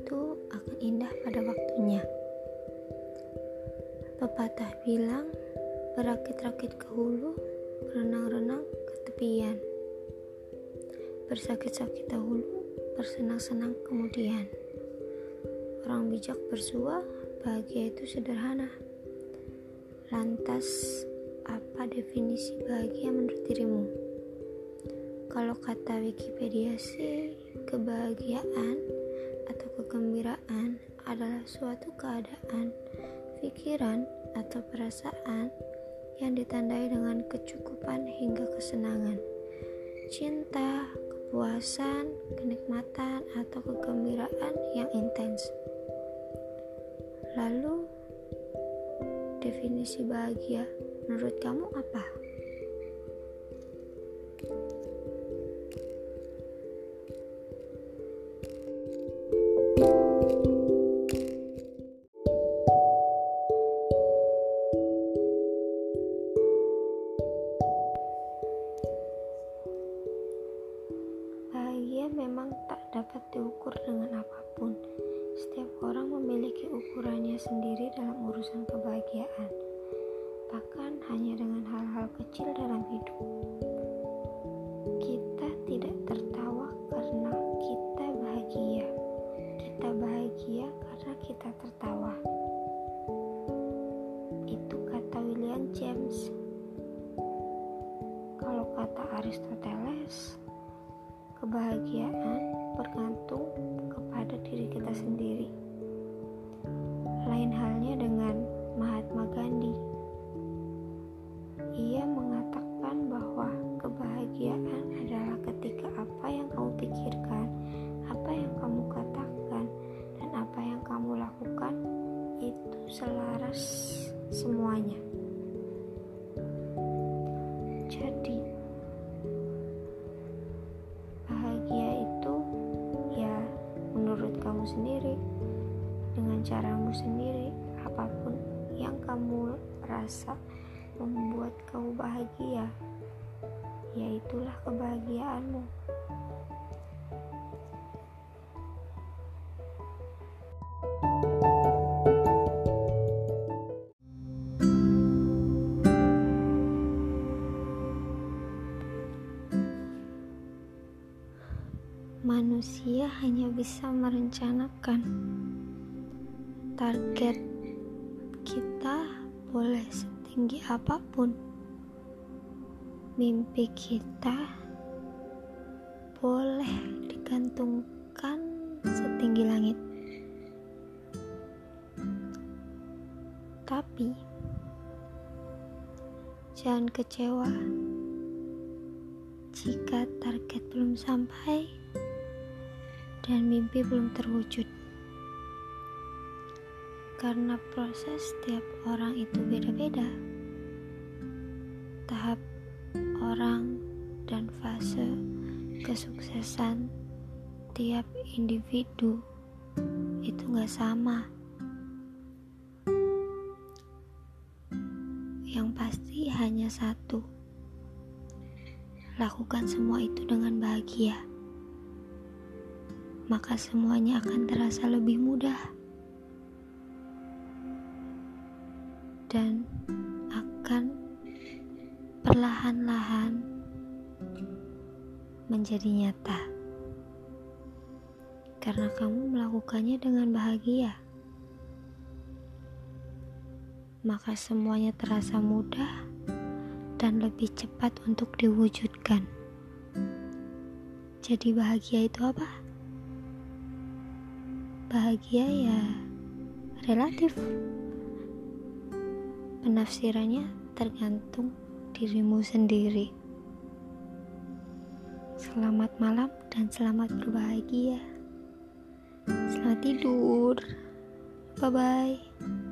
itu akan indah pada waktunya. Pepatah bilang, berakit-rakit ke hulu, berenang-renang ke tepian. Bersakit-sakit dahulu, bersenang-senang kemudian. Orang bijak bersua, bahagia itu sederhana. Lantas, apa definisi bahagia menurut dirimu? Kalau kata Wikipedia sih, kebahagiaan suatu keadaan, pikiran, atau perasaan yang ditandai dengan kecukupan hingga kesenangan, cinta, kepuasan, kenikmatan, atau kegembiraan yang intens. Lalu, definisi bahagia menurut kamu apa? Ukurannya sendiri dalam urusan kebahagiaan, bahkan hanya dengan hal-hal kecil dalam hidup. Kita tidak tertawa karena kita bahagia, kita bahagia karena kita tertawa. Itu kata William James. Kalau kata Aristoteles, kebahagiaan semuanya. Jadi, bahagia itu ya menurut kamu sendiri dengan caramu sendiri apa pun yang kamu rasa membuat kamu bahagia yaitulah kebahagiaanmu manusia hanya bisa merencanakan. Target kita boleh setinggi apa pun. Mimpi kita boleh digantungkan setinggi langit. Tapi jangan kecewa. Jika target belum sampai dan mimpi belum terwujud. Karena proses setiap orang itu beda-beda. Tahap orang dan fase kesuksesan tiap individu itu gak sama. Yang pasti hanya satu. Lakukan semua itu dengan bahagia maka semuanya akan terasa lebih mudah. Dan akan perlahan-lahan menjadi nyata. Karena kamu melakukannya dengan bahagia maka semuanya terasa mudah dan lebih cepat untuk diwujudkan. Jadi bahagia itu apa? Bahagia ya. Relatif. Penafsirannya tergantung dirimu sendiri. Selamat malam dan selamat berbahagia. Selamat tidur. Bye bye